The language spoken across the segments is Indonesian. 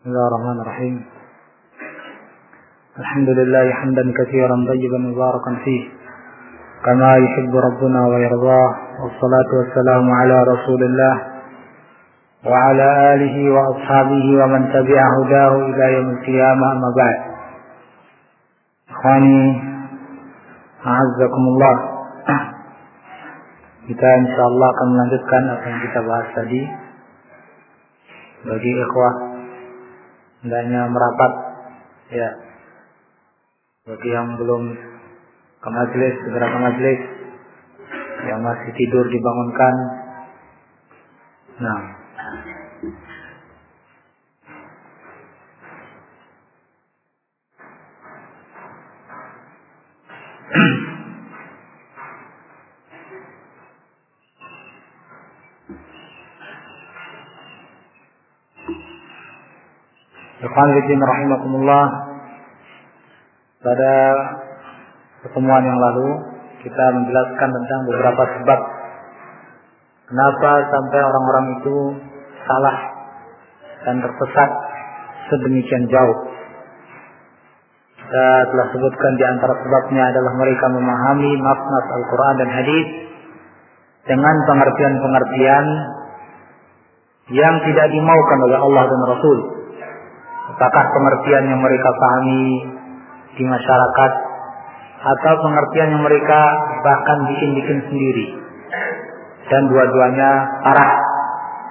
بسم الله الرحمن الرحيم. الحمد لله حمدا كثيرا طيبا مباركا فيه كما يحب ربنا ويرضاه والصلاة والسلام على رسول الله وعلى آله وأصحابه ومن تبع هداه إلى يوم القيامة أما بعد. إخواني أعزكم الله. Kita insya Allah akan melanjutkan apa yang kita bahas tadi. Bagi ikhwah hendaknya merapat ya. Bagi yang belum ke majelis segera ke majelis yang masih tidur dibangunkan. Nah Ikhwan rahimakumullah Pada pertemuan yang lalu kita menjelaskan tentang beberapa sebab kenapa sampai orang-orang itu salah dan tersesat sedemikian jauh. Kita telah sebutkan di antara sebabnya adalah mereka memahami makna Al-Quran dan hadis dengan pengertian-pengertian yang tidak dimaukan oleh Allah dan Rasul apakah pengertian yang mereka pahami di masyarakat atau pengertian yang mereka bahkan bikin-bikin sendiri dan dua-duanya parah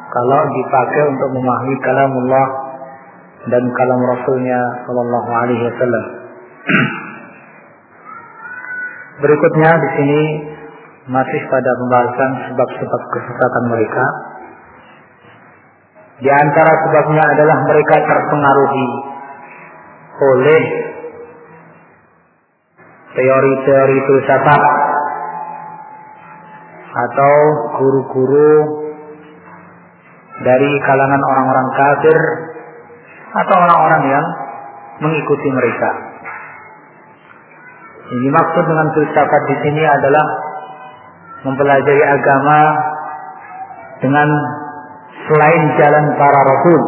kalau dipakai untuk memahami kalamullah dan kalam Rasulnya Shallallahu Alaihi Wasallam. Berikutnya di sini masih pada pembahasan sebab-sebab kesesatan mereka. Di antara sebabnya adalah mereka terpengaruhi oleh teori-teori filsafat atau guru-guru dari kalangan orang-orang kafir atau orang-orang yang mengikuti mereka. Ini maksud dengan filsafat di sini adalah mempelajari agama dengan selain jalan para rasul.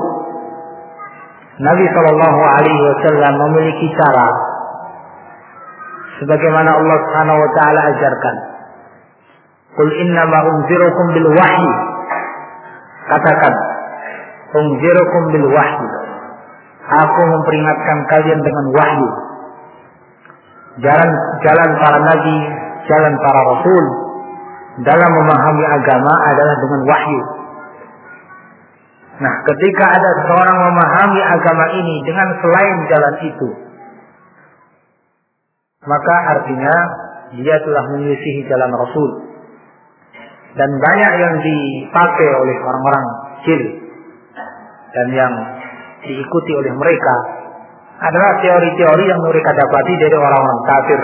Nabi Shallallahu Alaihi Wasallam memiliki cara sebagaimana Allah Subhanahu Wa Taala ajarkan. Qul inna ma unzirukum bil wahyi. Katakan, unzirukum bil wahyi. Aku memperingatkan kalian dengan wahyu. Jalan jalan para nabi, jalan para rasul dalam memahami agama adalah dengan wahyu. Nah, ketika ada seorang memahami agama ini dengan selain jalan itu, maka artinya dia telah menyisihi jalan Rasul. Dan banyak yang dipakai oleh orang-orang kecil dan yang diikuti oleh mereka adalah teori-teori yang mereka dapati dari orang-orang kafir,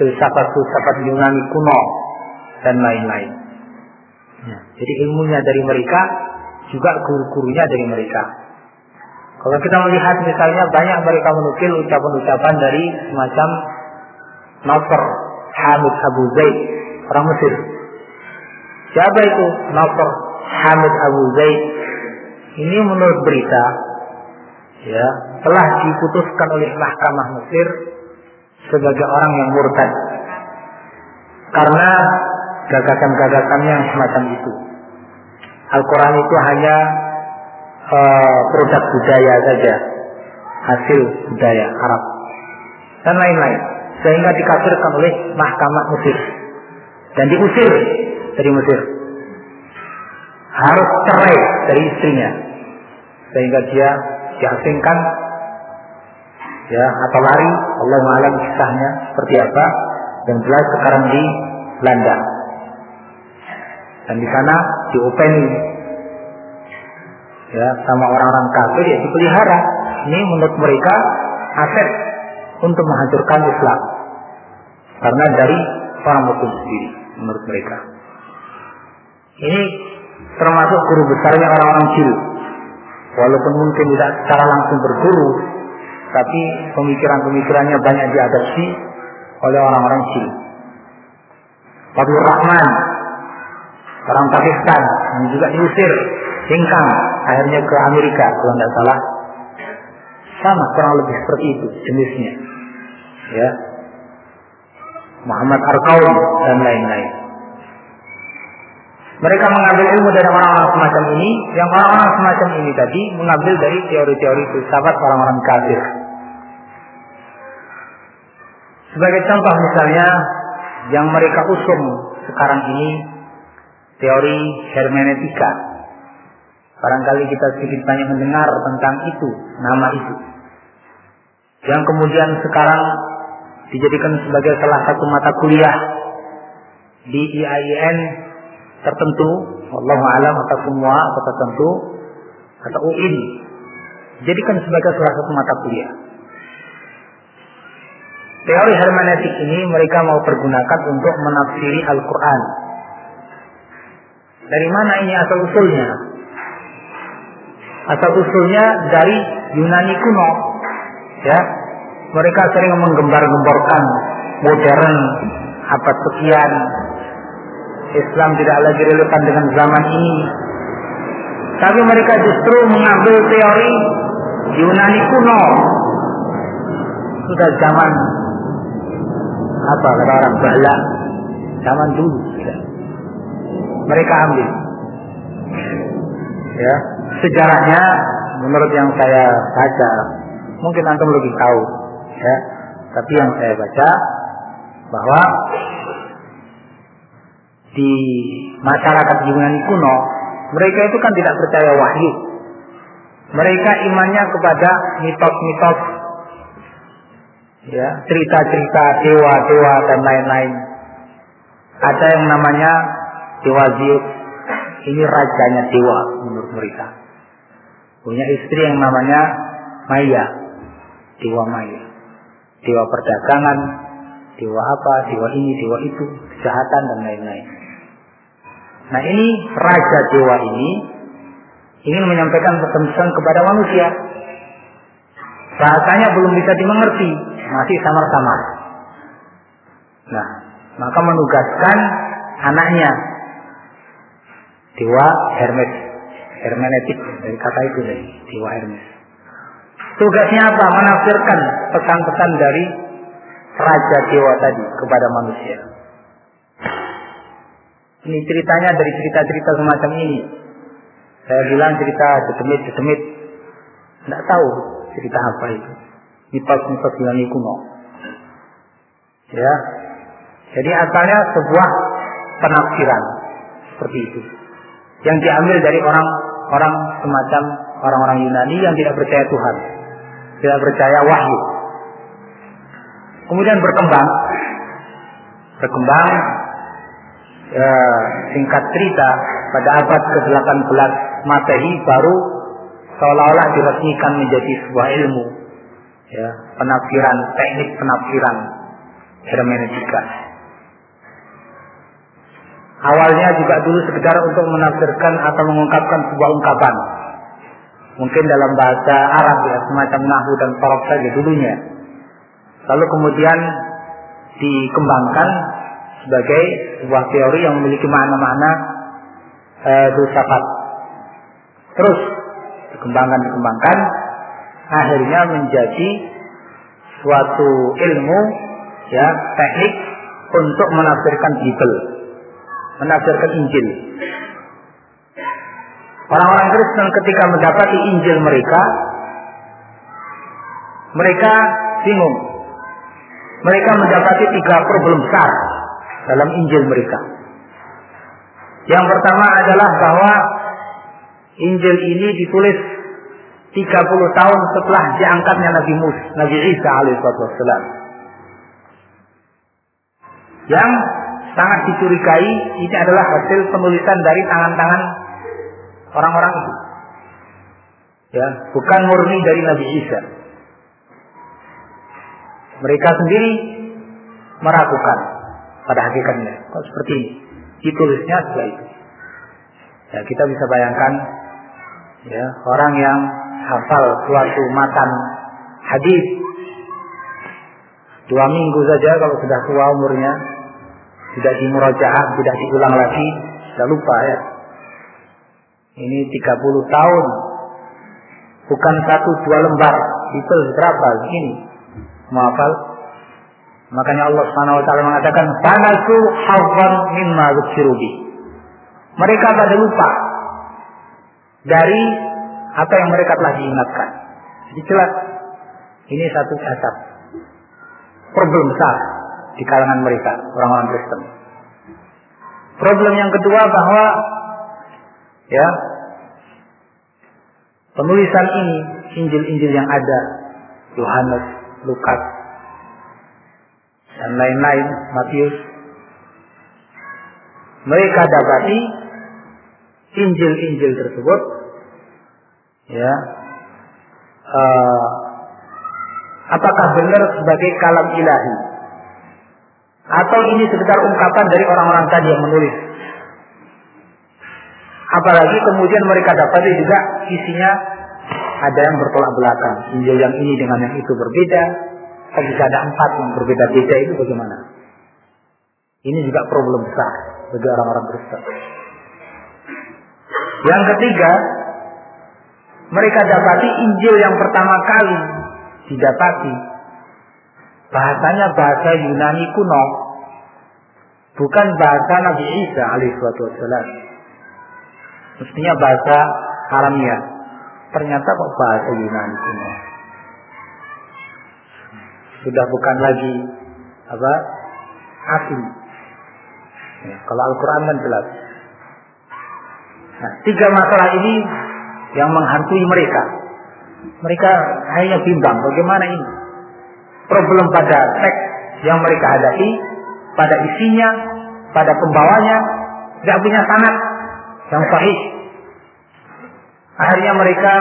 filsafat-filsafat Yunani kuno dan lain-lain. Ya, jadi ilmunya dari mereka juga guru-gurunya dari mereka. Kalau kita melihat misalnya banyak mereka menukil ucapan-ucapan dari semacam Nasr Hamid Abu Zaid orang Mesir. Siapa itu Nasr Hamid Abu Zaid? Ini menurut berita ya telah diputuskan oleh mahkamah Mesir sebagai orang yang murtad karena gagasan-gagasannya yang semacam itu. Al-Quran itu hanya uh, produk budaya saja, hasil budaya Arab. Dan lain-lain, sehingga dikafirkan oleh mahkamah Mesir. Dan diusir dari Mesir. Harus cerai dari istrinya, sehingga dia diasingkan, ya atau lari. Allah malam kisahnya seperti apa, dan jelas sekarang di Belanda dan di sana diopeni. Ya sama orang-orang kafir ya dipelihara. Ini menurut mereka aset untuk menghancurkan Islam. Karena dari orang muslim sendiri menurut mereka. Ini termasuk guru besarnya orang-orang Cil walaupun mungkin tidak secara langsung berguru tapi pemikiran-pemikirannya banyak diadopsi oleh orang-orang Cil Fadlur Rahman orang Pakistan yang juga diusir hingkang akhirnya ke Amerika kalau tidak salah Sama kurang lebih seperti itu jenisnya. Ya. Muhammad Arkaun dan lain-lain. Mereka mengambil ilmu dari orang-orang semacam ini, yang orang-orang semacam ini tadi mengambil dari teori-teori filsafat orang-orang kafir. Sebagai contoh misalnya yang mereka usung sekarang ini teori hermeneutika. Barangkali kita sedikit banyak mendengar tentang itu, nama itu. Yang kemudian sekarang dijadikan sebagai salah satu mata kuliah di IAIN tertentu, Allah alam atau semua atau tertentu atau UIN jadikan sebagai salah satu mata kuliah. Teori hermeneutik ini mereka mau pergunakan untuk menafsiri Al-Quran. Dari mana ini asal usulnya? Asal usulnya dari Yunani kuno. Ya, mereka sering menggembar-gemborkan modern abad sekian. Islam tidak lagi relevan dengan zaman ini. Tapi mereka justru mengambil teori Yunani kuno. Sudah zaman apa kata orang bala zaman dulu. Mereka ambil. Ya. Sejarahnya menurut yang saya baca mungkin antum lebih tahu ya. Tapi yang saya baca bahwa di masyarakat Yunani kuno mereka itu kan tidak percaya wahyu. Mereka imannya kepada mitos-mitos ya cerita-cerita dewa-dewa dan lain-lain. Ada yang namanya dewa. Ini rajanya dewa menurut mereka. Punya istri yang namanya Maya, dewa Maya, dewa perdagangan, dewa apa, dewa ini, dewa itu, kejahatan dan lain-lain. Nah ini raja dewa ini ingin menyampaikan pesan kepada manusia. Bahasanya belum bisa dimengerti, masih samar-samar. Nah, maka menugaskan anaknya dewa Hermes, hermeneutik dari kata itu dari dewa Hermes. Tugasnya apa? Menafsirkan pesan-pesan dari raja dewa tadi kepada manusia. Ini ceritanya dari cerita-cerita semacam ini. Saya bilang cerita detemit-detemit. Tidak tahu cerita apa itu mitos-mitos Yunani kuno. Ya. Jadi asalnya sebuah penafsiran seperti itu. Yang diambil dari orang-orang semacam orang-orang Yunani yang tidak percaya Tuhan. Tidak percaya wahyu. Kemudian berkembang. Berkembang ya, singkat cerita pada abad ke-18 Masehi baru seolah-olah diresmikan menjadi sebuah ilmu ya, penafsiran, teknik penafsiran hermeneutika. Awalnya juga dulu sekedar untuk menafsirkan atau mengungkapkan sebuah ungkapan. Mungkin dalam bahasa Arab ya, semacam nahu dan sorok saja dulunya. Lalu kemudian dikembangkan sebagai sebuah teori yang memiliki makna-makna eh, filsafat. Terus dikembangkan dikembangkan akhirnya menjadi suatu ilmu ya teknik untuk menafsirkan Bible, menafsirkan Injil. Orang-orang Kristen ketika mendapati Injil mereka, mereka bingung. Mereka mendapati tiga problem besar dalam Injil mereka. Yang pertama adalah bahwa Injil ini ditulis 30 tahun setelah diangkatnya Nabi Musa, Nabi Isa alaihissalam. Yang sangat dicurigai ini adalah hasil penulisan dari tangan-tangan orang-orang itu. Ya, bukan murni dari Nabi Isa. Mereka sendiri meragukan pada hakikatnya. Kok seperti ini? Ditulisnya setelah itu. Ya, kita bisa bayangkan ya, orang yang hafal suatu matan hadis dua minggu saja kalau sudah tua umurnya tidak dimurajaah, tidak diulang lagi, sudah lupa ya. Ini 30 tahun, bukan satu dua lembar. Detail berapa ini menghafal makanya Allah Subhanahu wa taala mengatakan fanasu hazzan mimma dzukirubi mereka pada lupa dari apa yang mereka telah diingatkan. Jadi jelas ini satu cacat problem besar di kalangan mereka orang-orang Kristen. Problem yang kedua bahwa ya penulisan ini Injil-Injil yang ada Yohanes, Lukas dan lain-lain Matius mereka dapati Injil-Injil tersebut ya uh, apakah benar sebagai kalam ilahi atau ini sekedar ungkapan dari orang-orang tadi yang menulis Apalagi kemudian mereka dapati juga isinya ada yang bertolak belakang. Injil yang ini dengan yang itu berbeda. Jika ada empat yang berbeda-beda itu bagaimana? Ini juga problem besar bagi orang-orang Kristen. Yang ketiga, mereka dapati Injil yang pertama kali didapati bahasanya bahasa Yunani kuno, bukan bahasa Nabi Isa alaihissalam. Mestinya bahasa Aramia. Ternyata kok bahasa Yunani semua. Sudah bukan lagi apa asli. Ya, kalau Al-Quran kan jelas. Nah, tiga masalah ini yang menghantui mereka. Mereka hanya bimbang bagaimana ini. Problem pada teks yang mereka hadapi, pada isinya, pada pembawanya, tidak punya sanat, yang sahih. Akhirnya mereka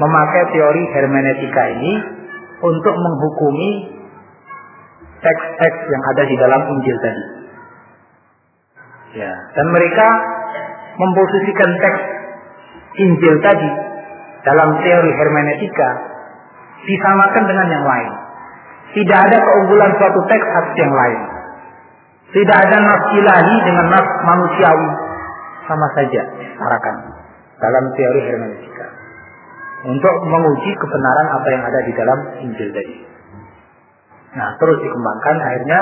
memakai teori hermeneutika ini untuk menghukumi teks-teks yang ada di dalam Injil tadi. Ya, dan mereka memposisikan teks Injil tadi dalam teori hermeneutika disamakan dengan yang lain. Tidak ada keunggulan suatu teks atas yang lain. Tidak ada nas ilahi dengan nas manusiawi sama saja arakan dalam teori hermeneutika untuk menguji kebenaran apa yang ada di dalam Injil tadi. Nah, terus dikembangkan akhirnya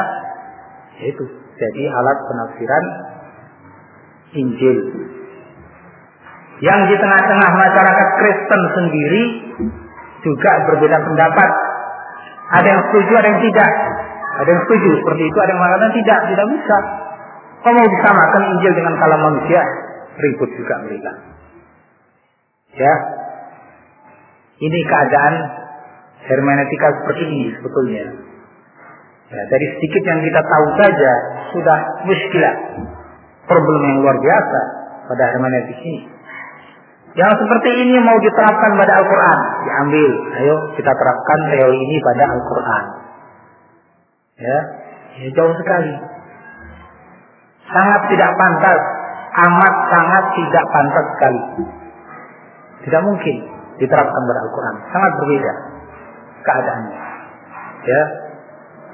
yaitu jadi alat penafsiran Injil. Yang di tengah-tengah masyarakat Kristen sendiri juga berbeda pendapat. Ada yang setuju, ada yang tidak. Ada yang setuju seperti itu, ada yang mengatakan tidak, tidak bisa. Kau mau disamakan Injil dengan kalam manusia? Ribut juga mereka. Ya. Ini keadaan hermeneutika seperti ini sebetulnya. Ya, dari sedikit yang kita tahu saja sudah muskilah. Problem yang luar biasa pada hermeneutik ini. Yang seperti ini mau diterapkan pada Al-Quran. Diambil. Ayo kita terapkan teori ini pada Al-Quran. Ya, ya jauh sekali sangat tidak pantas, amat sangat tidak pantas sekali. Tidak mungkin diterapkan pada Al-Quran. Sangat berbeda keadaannya. Ya,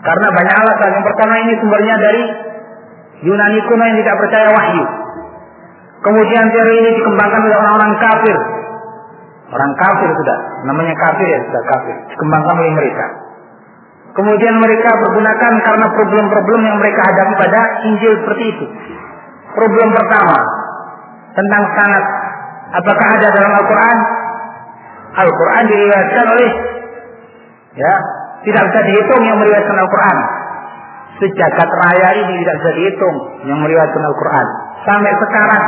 karena banyak alasan. Yang pertama ini sumbernya dari Yunani kuno yang tidak percaya wahyu. Kemudian teori ini dikembangkan oleh orang-orang kafir. Orang kafir sudah, namanya kafir ya sudah kafir. Dikembangkan oleh mereka. Kemudian mereka pergunakan karena problem-problem yang mereka hadapi pada Injil seperti itu. Problem pertama tentang sanat. Apakah ada dalam Al-Quran? Al-Quran diriwayatkan oleh ya tidak bisa dihitung yang meriwayatkan Al-Quran. Sejagat raya ini tidak bisa dihitung yang meriwayatkan Al-Quran. Sampai sekarang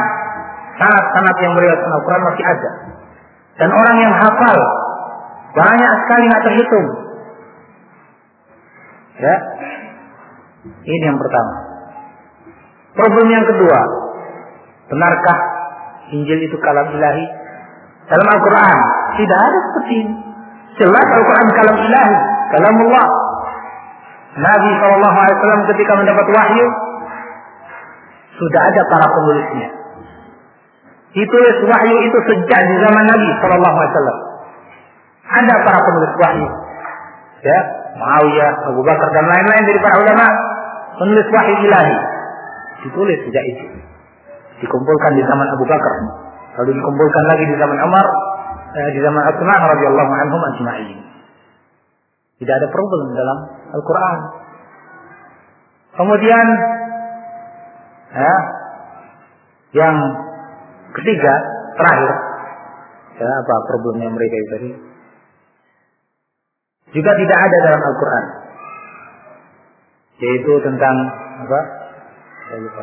sanat-sanat yang meriwayatkan Al-Quran masih ada. Dan orang yang hafal banyak sekali nggak terhitung Ya. Ini yang pertama. Problem yang kedua. Benarkah Injil itu kalam ilahi? Dalam Al-Quran tidak ada seperti ini. Jelas Al-Quran kalam ilahi, kalam Allah. Nabi SAW ketika mendapat wahyu sudah ada para penulisnya. Ditulis wahyu itu sejak di zaman Nabi SAW. Ada para penulis wahyu. Ya, Muawiyah, Abu Bakar dan lain-lain dari para ulama menulis wahyu ilahi. Ditulis sejak itu. Dikumpulkan di zaman Abu Bakar, lalu dikumpulkan lagi di zaman Umar, eh, di zaman Utsman radhiyallahu anhum ajma'in. Tidak ada problem dalam Al-Qur'an. Kemudian ya, yang ketiga terakhir. Ya apa problemnya mereka itu tadi? Juga tidak ada dalam Al-Quran. Yaitu tentang apa? Saya lupa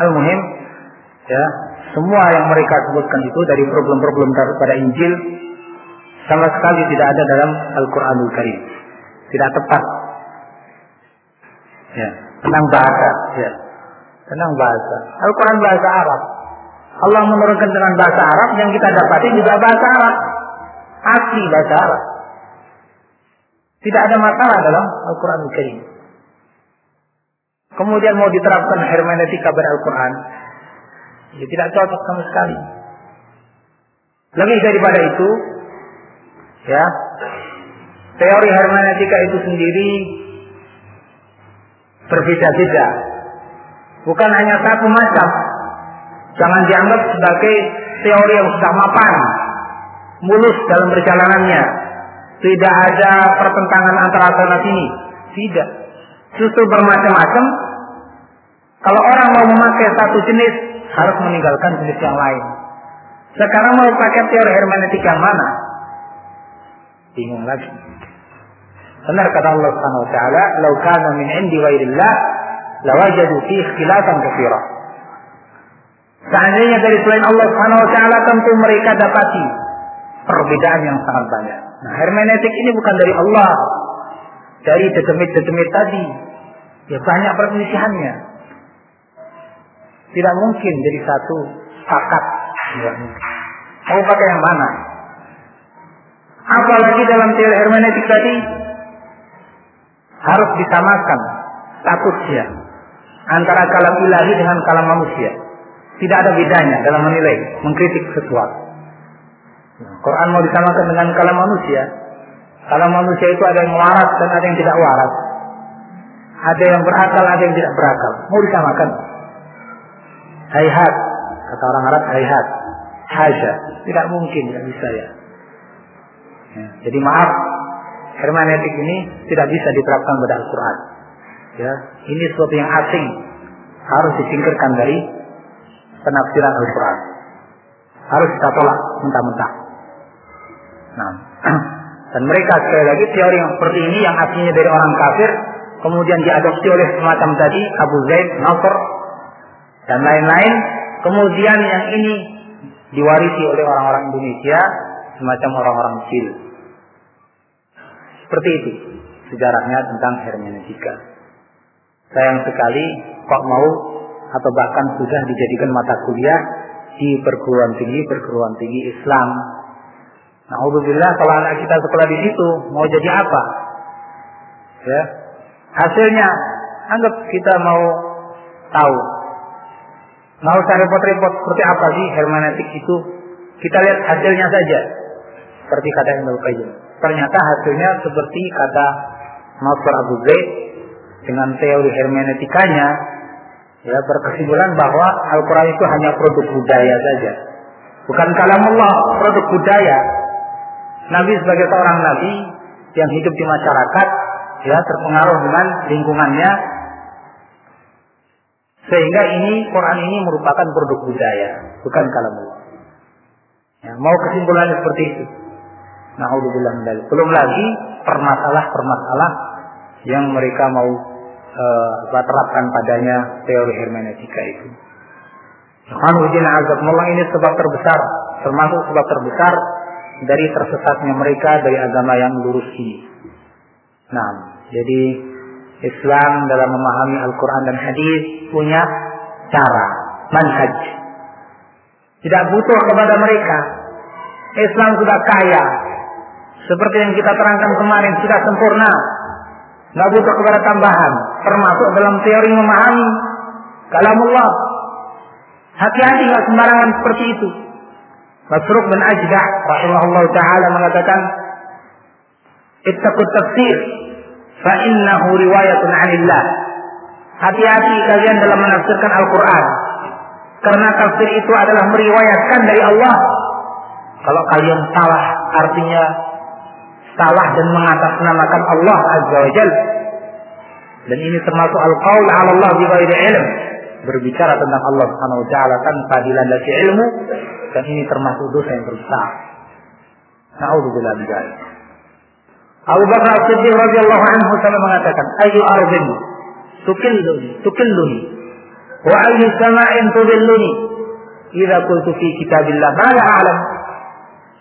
Al-Muhim ya semua yang mereka sebutkan itu dari problem-problem pada Injil sama sekali tidak ada dalam Al-Quranul Karim. Tidak tepat. Ya, tentang bahasa. Ya, tentang bahasa. Al-Quran bahasa Arab. Allah menurunkan dengan bahasa Arab yang kita dapati juga bahasa Arab. Asli bahasa Arab. Tidak ada masalah dalam Al-Quranul Karim. Kemudian mau diterapkan hermeneutika pada Al-Quran, ya tidak cocok sama sekali. Lebih daripada itu, ya teori hermeneutika itu sendiri berbeda-beda. Bukan hanya satu macam. Jangan dianggap sebagai teori yang sudah mapan, mulus dalam perjalanannya. Tidak ada pertentangan antara sana sini. Tidak. Justru bermacam-macam. Kalau orang mau memakai satu jenis, harus meninggalkan jenis yang lain. Sekarang mau pakai teori hermeneutika mana? Bingung lagi. Benar kata Allah Subhanahu wa taala, "Lau kana min 'indi ghairillah lawajadu fi ikhtilafan katsira." Seandainya dari selain Allah Subhanahu wa taala tentu mereka dapati perbedaan yang sangat banyak. Nah, hermeneutik ini bukan dari Allah. Dari dedemit-dedemit tadi. Ya banyak perselisihannya. Tidak mungkin jadi satu pakat. Mau pakai yang mana? Apalagi dalam teori hermeneutik tadi harus disamakan statusnya antara kalam ilahi dengan kalam manusia. Tidak ada bedanya dalam menilai, mengkritik sesuatu. Quran mau disamakan dengan kalam manusia. Kalam manusia itu ada yang waras dan ada yang tidak waras. Ada yang berakal, ada yang tidak berakal. Mau disamakan. Hayhat, kata orang Arab hayhat. Haja, tidak mungkin, tidak bisa ya. Jadi maaf, hermeneutik ini tidak bisa diterapkan pada Al-Quran. Ya, ini sesuatu yang asing, harus disingkirkan dari penafsiran Al-Quran. Harus kita tolak mentah-mentah. Nah, dan mereka sekali lagi teori yang seperti ini yang aslinya dari orang kafir, kemudian diadopsi oleh semacam tadi Abu Zaid, Nasr, dan lain-lain. Kemudian yang ini diwarisi oleh orang-orang Indonesia semacam orang-orang kecil. Seperti itu sejarahnya tentang hermeneutika. Sayang sekali kok mau atau bahkan sudah dijadikan mata kuliah di perguruan tinggi perguruan tinggi Islam. Nah, alhamdulillah kalau anak kita sekolah di situ mau jadi apa? Ya, hasilnya anggap kita mau tahu. Mau cari repot-repot seperti apa sih hermeneutik itu? Kita lihat hasilnya saja. Seperti kata Ibnu Qayyim. Ternyata hasilnya seperti kata Nasr Abu Zaid dengan teori hermeneutikanya ya berkesimpulan bahwa Al-Quran itu hanya produk budaya saja. Bukan kalam Allah, produk budaya. Nabi sebagai seorang nabi yang hidup di masyarakat ya terpengaruh dengan lingkungannya sehingga ini Quran ini merupakan produk budaya, bukan kalam Allah. Ya, mau kesimpulannya seperti itu. Nauzubillah min Belum lagi permasalah-permasalah yang mereka mau uh, terapkan padanya teori hermeneutika itu. Alhamdulillah azakumullah ini sebab terbesar, termasuk sebab terbesar dari tersesatnya mereka dari agama yang lurus ini. Nah, jadi Islam dalam memahami Al-Quran dan Hadis punya cara, manhaj. Tidak butuh kepada mereka. Islam sudah kaya, seperti yang kita terangkan kemarin sudah sempurna. Nggak butuh kepada tambahan. Termasuk dalam teori memahami kalamullah. Hati-hati nggak sembarangan seperti itu. Masruk bin Ajdah rahimahullah taala mengatakan ittaqut tafsir fa innahu riwayatun 'anillah. Hati-hati kalian dalam menafsirkan Al-Qur'an. Karena tafsir itu adalah meriwayatkan dari Allah. Kalau kalian salah, artinya salah dan mengatasnamakan Allah Azza wa Jal. Dan ini termasuk al-qaul 'ala Allah bi ghairi ilm. Berbicara tentang Allah Subhanahu wa taala tanpa dilandasi ilmu dan ini termasuk dosa yang besar. Nauzubillah min dzalik. Abu Bakar As-Siddiq radhiyallahu anhu sama mengatakan, "Ayu ardin tukilluni, tukilluni, wa ayu sama'in tudilluni." Idza qultu fi kitabillah ma la a'lam.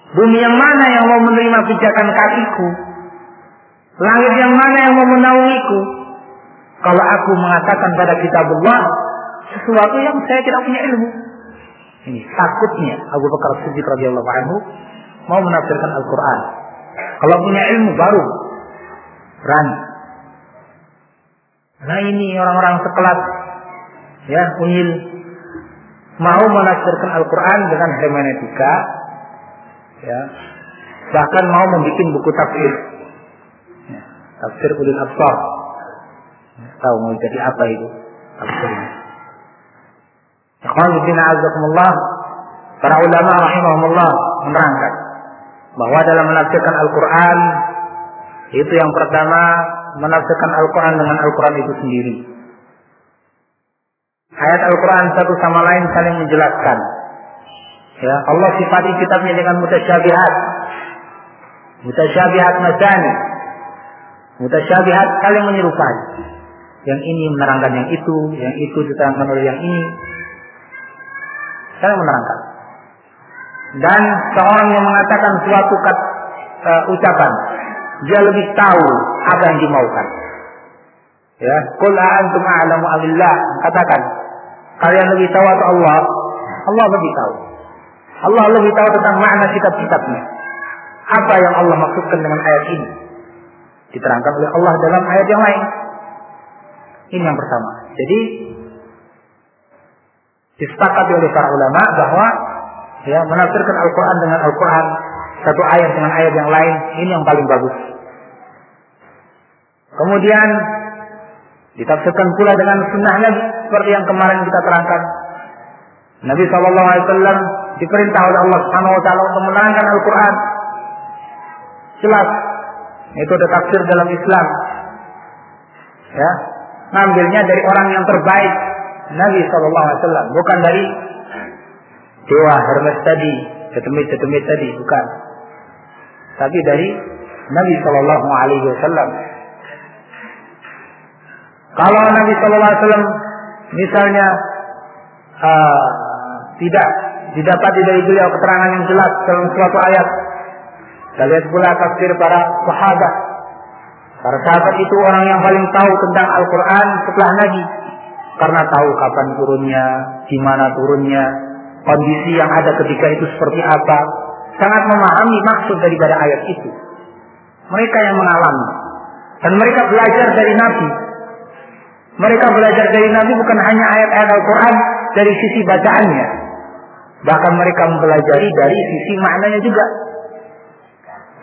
Bumi yang mana yang mau menerima pijakan kakiku? Langit yang mana yang mau menaungiku? Kalau aku mengatakan pada kitabullah sesuatu yang saya tidak punya ilmu. Ini takutnya Abu Bakar Siddiq radhiyallahu anhu mau menafsirkan Al-Qur'an. Kalau punya ilmu baru berani. Nah ini orang-orang sekelas ya unyil mau menafsirkan Al-Quran dengan hermeneutika ya. Bahkan mau membuat buku tafsir. Ya, tafsir ulil absar. Ya, tahu mau jadi apa itu tafsirnya. Ikhwan azakumullah para ulama rahimahumullah menerangkan bahwa dalam menafsirkan Al-Quran itu yang pertama menafsirkan Al-Quran dengan Al-Quran itu sendiri. Ayat Al-Quran satu sama lain saling menjelaskan. Ya, Allah sifati kitabnya dengan mutasyabihat. Mutasyabihat masani. Mutasyabihat saling menyerupai. Yang ini menerangkan yang itu, yang itu diterangkan oleh yang ini. Saling menerangkan dan seorang yang mengatakan suatu kat, uh, ucapan dia lebih tahu apa yang dimaukan ya qul antum a'lamu amillah katakan kalian lebih tahu atau Allah Allah lebih tahu Allah lebih tahu tentang makna kitab-kitabnya. Apa yang Allah maksudkan dengan ayat ini? Diterangkan oleh Allah dalam ayat yang lain. Ini yang pertama. Jadi disepakati oleh para ulama bahwa ya menafsirkan Al-Quran dengan Al-Quran satu ayat dengan ayat yang lain ini yang paling bagus. Kemudian ditafsirkan pula dengan sunnah seperti yang kemarin kita terangkan. Nabi Wasallam diperintah oleh Allah Subhanahu Wa Taala untuk menerangkan Al-Quran jelas itu ada tafsir dalam Islam ya ngambilnya dari orang yang terbaik Nabi Shallallahu Alaihi Wasallam bukan dari dewa Hermes tadi, setemit-setemit tadi, bukan. Tapi dari Nabi Shallallahu Alaihi Wasallam. Kalau Nabi Shallallahu Alaihi Wasallam misalnya uh, tidak didapati dari beliau keterangan yang jelas dalam suatu ayat, kita lihat pula tafsir para sahabat. Para sahabat itu orang yang paling tahu tentang Al-Quran setelah Nabi. Karena tahu kapan turunnya, di mana turunnya, kondisi yang ada ketika itu seperti apa, sangat memahami maksud daripada ayat itu. Mereka yang mengalami dan mereka belajar dari Nabi. Mereka belajar dari Nabi bukan hanya ayat-ayat Al-Quran dari sisi bacaannya, bahkan mereka mempelajari dari sisi maknanya juga.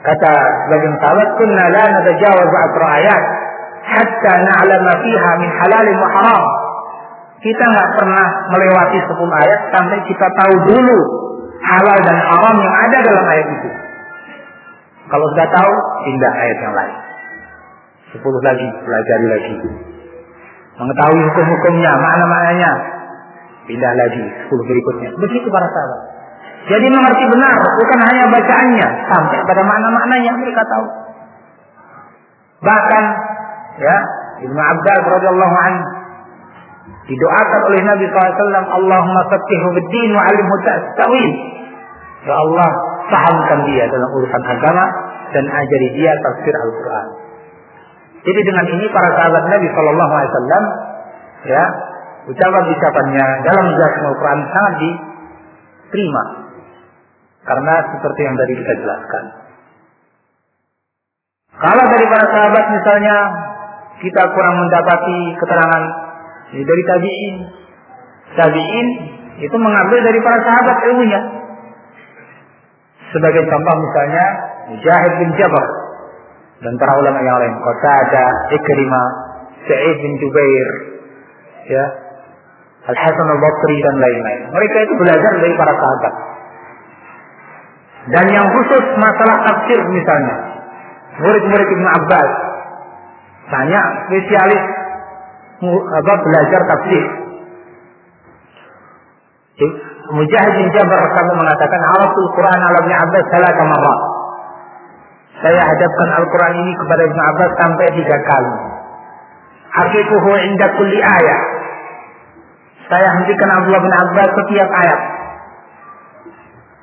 Kata sebagian sahabat, "Kunna la natajawaz ayat hatta na'lama fiha min halal wa haram." Kita nggak pernah melewati 10 ayat sampai kita tahu dulu halal dan haram yang ada dalam ayat itu. Kalau sudah tahu, pindah ayat yang lain. 10 lagi, pelajari lagi. Mengetahui hukum-hukumnya, makna-maknanya. Pindah lagi, 10 berikutnya. Begitu para sahabat. Jadi mengerti benar, bukan hanya bacaannya, sampai pada makna-maknanya mereka tahu. Bahkan, ya, Ibnu Abbas radhiyallahu anhu Didoakan oleh Nabi SAW, Allahumma fatihu bid-din wa alimhu ta'wil. Ya Allah, pahamkan dia dalam urusan agama dan ajari dia tafsir Al-Quran. Jadi dengan ini para sahabat Nabi Wasallam, ya, ucapan-ucapannya dalam menjelaskan Al-Quran sangat diterima. Karena seperti yang tadi kita jelaskan. Kalau dari para sahabat misalnya kita kurang mendapati keterangan dari tabi'in. Tabi'in itu mengambil dari para sahabat ilmunya. Sebagai contoh misalnya Mujahid bin Jabal. dan para ulama yang lain. Kota ada Ikrimah, Sa'id bin Jubair, ya, Al Hasan al Basri dan lain-lain. Mereka itu belajar dari para sahabat. Dan yang khusus masalah tafsir misalnya, murid-murid Ibnu Abbas tanya spesialis apa belajar tafsir. Mujahid bin Jabir kamu mengatakan Arabul Quran ala Ibnu Abbas salah marrat. Saya hadapkan Al-Quran ini kepada Ibnu Abbas sampai tiga kali. Hakikuhu inda kulli ayat. Saya hentikan Abdullah bin Abbas setiap ayat.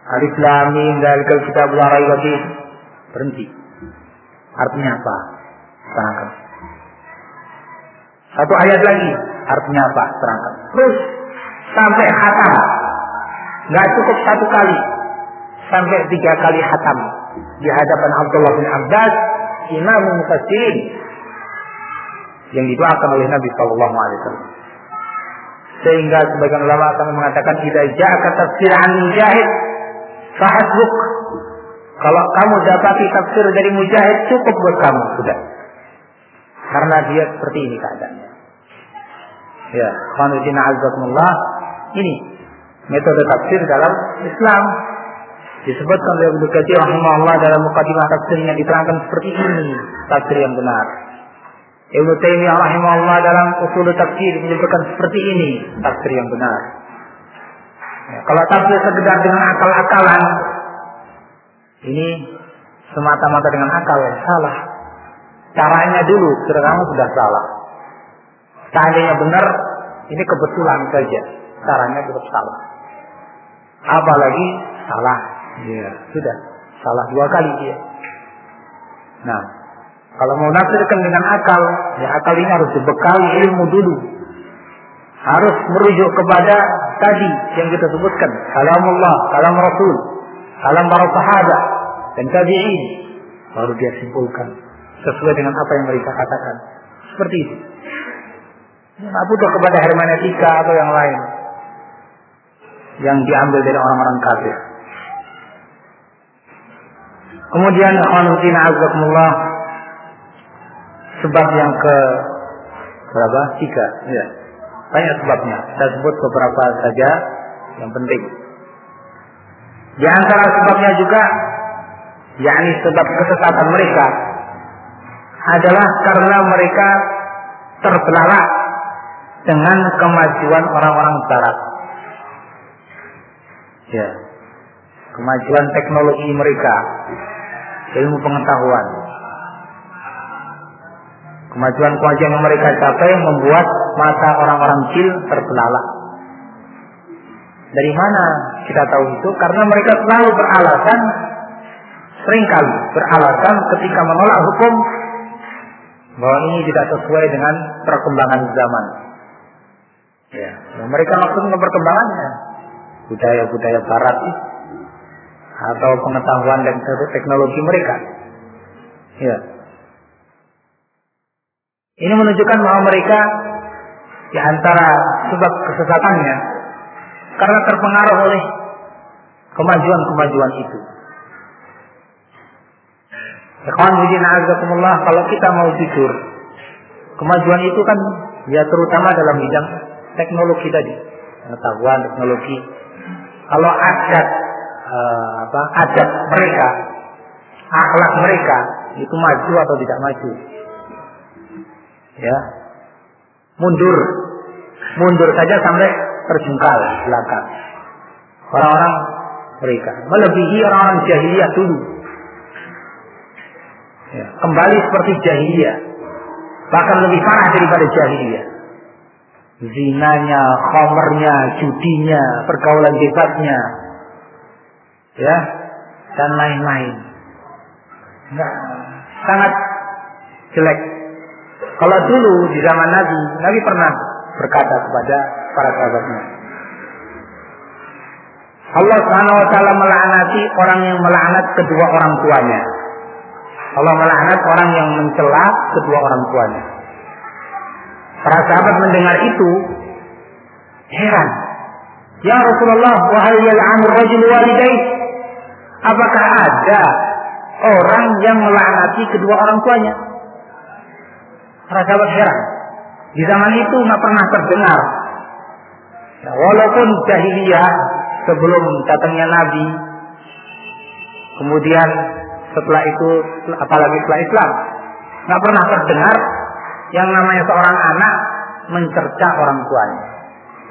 Alif lam mim dalikal kitab la raiba Berhenti. Artinya apa? Terangkan. Satu ayat lagi. Artinya apa? Terangkan. Terus sampai khatam. Nggak cukup satu kali. Sampai tiga kali khatam. Di hadapan Abdullah bin Abbas. Imam Mufassirin. Yang didoakan oleh Nabi Sallallahu Alaihi Wasallam. Sehingga sebagian ulama akan mengatakan tidak jaka tafsir an mujahid fahasbuk. Kalau kamu dapati tafsir dari mujahid cukup buat kamu sudah. Karena dia seperti ini keadaannya. Ya, Khanuddin Azzaqullah ini metode tafsir dalam Islam disebutkan oleh Ibnu Katsir rahimahullah dalam mukadimah tafsirnya diterangkan seperti ini tafsir yang benar. Ibnu Taimiyah rahimahullah dalam usul tafsir menyebutkan seperti ini tafsir yang benar. Ya, kalau tafsir sekedar dengan akal-akalan ini semata-mata dengan akal salah. Caranya dulu kamu sudah salah. Seandainya benar, ini kebetulan saja. Caranya tetap salah. Apalagi salah. Ya, sudah. Salah dua kali dia. Nah, kalau mau nafsirkan dengan akal, ya akal ini harus dibekali ilmu dulu. Harus merujuk kepada tadi yang kita sebutkan. Kalamullah, kalam Rasul, kalam para sahabat, dan tabi'in. Baru dia simpulkan sesuai dengan apa yang mereka katakan. Seperti itu. Tidak butuh kepada hermeneutika atau yang lain yang diambil dari orang-orang kafir. Kemudian khonudina azakumullah sebab yang ke berapa? Tiga. Ya. Banyak sebabnya. Saya sebut beberapa saja yang penting. Di antara sebabnya juga yakni sebab kesesatan mereka adalah karena mereka terbelalak dengan kemajuan orang-orang barat. Ya. Kemajuan teknologi mereka, ilmu pengetahuan. Kemajuan-kemajuan yang mereka capai membuat mata orang-orang kecil terbelalak. Dari mana kita tahu itu? Karena mereka selalu beralasan, sering kali beralasan ketika menolak hukum bahwa ini tidak sesuai dengan perkembangan zaman. Ya, nah, mereka maksudnya perkembangannya budaya-budaya barat atau pengetahuan dan teknologi mereka. Ya. Ini menunjukkan bahwa mereka di antara sebab kesesatannya karena terpengaruh oleh kemajuan-kemajuan itu. Azzaikumullah, kalau kita mau jujur, kemajuan itu kan ya terutama dalam bidang teknologi tadi, pengetahuan teknologi. Kalau adat uh, apa adat mereka, akhlak mereka itu maju atau tidak maju, ya mundur, mundur saja sampai terjungkal belakang. Orang-orang mereka melebihi orang-orang jahiliyah dulu. Ya, kembali seperti jahiliyah, bahkan lebih parah daripada jahiliyah zinanya, khomernya, judinya, pergaulan bebasnya, ya, dan lain-lain. Enggak, sangat jelek. Kalau dulu di zaman Nabi, Nabi pernah berkata kepada para sahabatnya, Allah Subhanahu wa taala melaknati orang yang melaknat kedua orang tuanya. Allah melaknat orang yang mencela kedua orang tuanya. Para sahabat mendengar itu heran. Ya Rasulullah, wahai yal'anu rajul walidai. Apakah ada orang yang melaknati kedua orang tuanya. Sahabat heran. Di zaman itu nggak pernah terdengar. Ya, walaupun jahiliyah sebelum datangnya Nabi, kemudian setelah itu, apalagi setelah Islam, nggak pernah terdengar yang namanya seorang anak mencerca orang tuanya.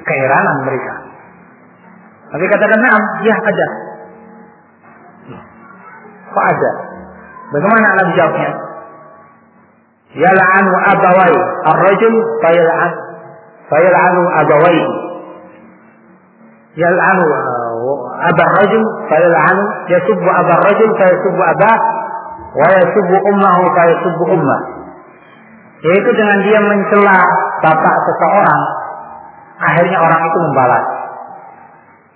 Keheranan mereka. Tapi katakan, nah, ya ada. Kok ada? Bagaimana Nabi jawabnya? Yal'anu abawai. Ar-rajul fayal'an. Fayal'anu abawai. Yal'anu uh, abar rajul fayal'anu. Yasubbu abar rajul fayasubbu abah. Wa yasubbu ummahu fayasubbu ummah. Yaitu dengan dia mencela bapak seseorang akhirnya orang itu membalas.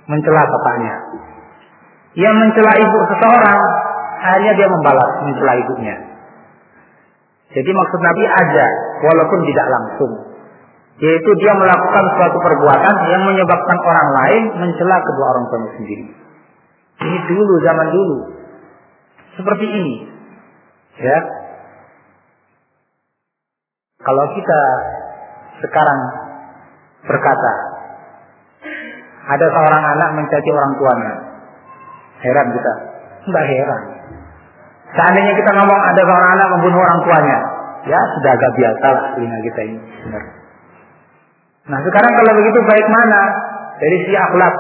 Mencela bapaknya. Ia mencela ibu seseorang akhirnya dia membalas mencela ibunya. Jadi maksud Nabi ada, walaupun tidak langsung. Yaitu dia melakukan suatu perbuatan yang menyebabkan orang lain mencela kedua orang tuanya sendiri. Ini dulu, zaman dulu. Seperti ini. Ya. Kalau kita sekarang berkata, ada seorang anak mencaci orang tuanya. Heran kita. Tidak heran. Seandainya kita ngomong ada seorang anak membunuh orang tuanya, ya sudah agak biasa lah telinga kita ini. Benar. Nah sekarang kalau begitu baik mana? Dari si akhlak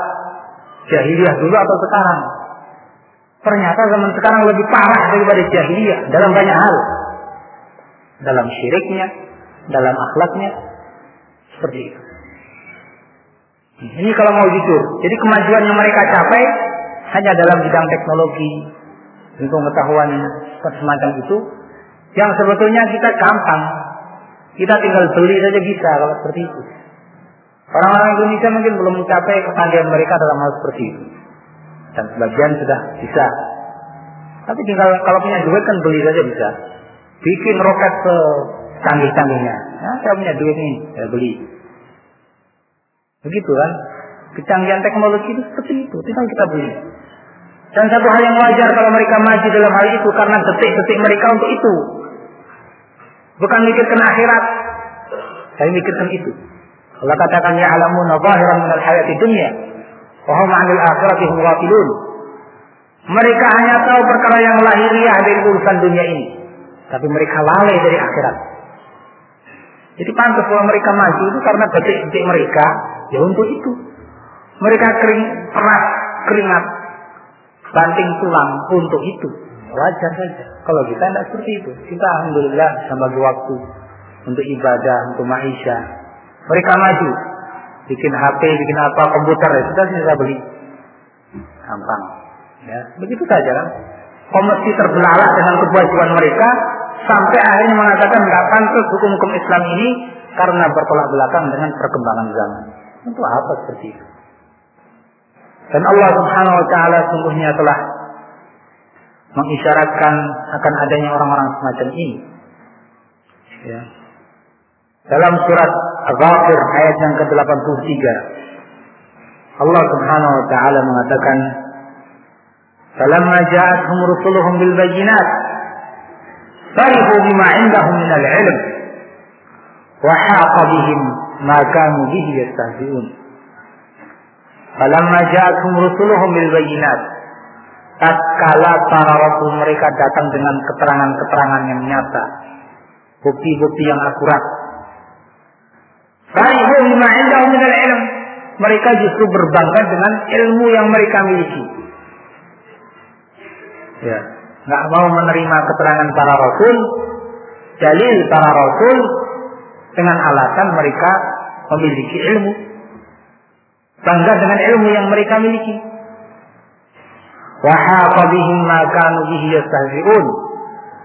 jahiliyah dulu atau sekarang? Ternyata zaman sekarang lebih parah daripada jahiliyah dalam banyak hal. Dalam syiriknya, dalam akhlaknya, seperti itu. Ini kalau mau jujur. Jadi kemajuan yang mereka capai hanya dalam bidang teknologi, pengetahuan semacam itu, yang sebetulnya kita gampang. Kita tinggal beli saja bisa kalau seperti itu. Orang-orang Indonesia mungkin belum mencapai kepandaian mereka dalam hal seperti itu. Dan sebagian sudah bisa. Tapi tinggal kalau punya duit kan beli saja bisa. Bikin roket ke canggih-canggihnya. Ya, saya punya duit nih, saya beli. Begitu kan? Kecanggihan teknologi itu seperti itu, tinggal kita beli. Dan satu hal yang wajar kalau mereka maju dalam hal itu karena detik-detik mereka untuk itu. Bukan mikirkan akhirat, tapi mikirkan itu. Allah katakan ya alamuna zahiran minal hayati dunia. Wahum anil akhirati hum ghafilun. Mereka hanya tahu perkara yang lahiriah dari urusan dunia ini. Tapi mereka lalai dari akhirat. Jadi pantas kalau mereka maju itu karena detik-detik mereka ya untuk itu. Mereka kering, keras, keringat, banting tulang untuk itu. Wajar saja. Kalau kita tidak seperti itu. Kita alhamdulillah sama bagi waktu untuk ibadah, untuk maisha. Mereka maju. Bikin HP, bikin apa, komputer, ya sudah bisa beli. Gampang. Ya, begitu saja kan. Komersi terbelalak dengan kebajuan mereka sampai akhirnya mengatakan nggak pantas hukum-hukum Islam ini karena bertolak belakang dengan perkembangan zaman. Untuk apa seperti itu? Dan Allah Subhanahu wa taala sungguhnya telah mengisyaratkan akan adanya orang-orang semacam ini. Ya. Dalam surat Al-Ghafir ayat yang ke-83 Allah Subhanahu wa taala mengatakan Falamma ja'atuhum rusuluhum bil bayyinat farihu bima 'indahum min al-'ilm wa haqa bihim ma kanu bihi yastahzi'un Falamma ja'atuhum rusuluhum bil bayyinat tatkala para rasul mereka datang dengan keterangan-keterangan yang nyata bukti-bukti yang akurat Farihu bima 'indahum min al-'ilm mereka justru berbangga dengan ilmu yang mereka miliki. Ya, nggak mau menerima keterangan para rasul, dalil para rasul dengan alasan mereka memiliki ilmu. Bangga dengan ilmu yang mereka miliki.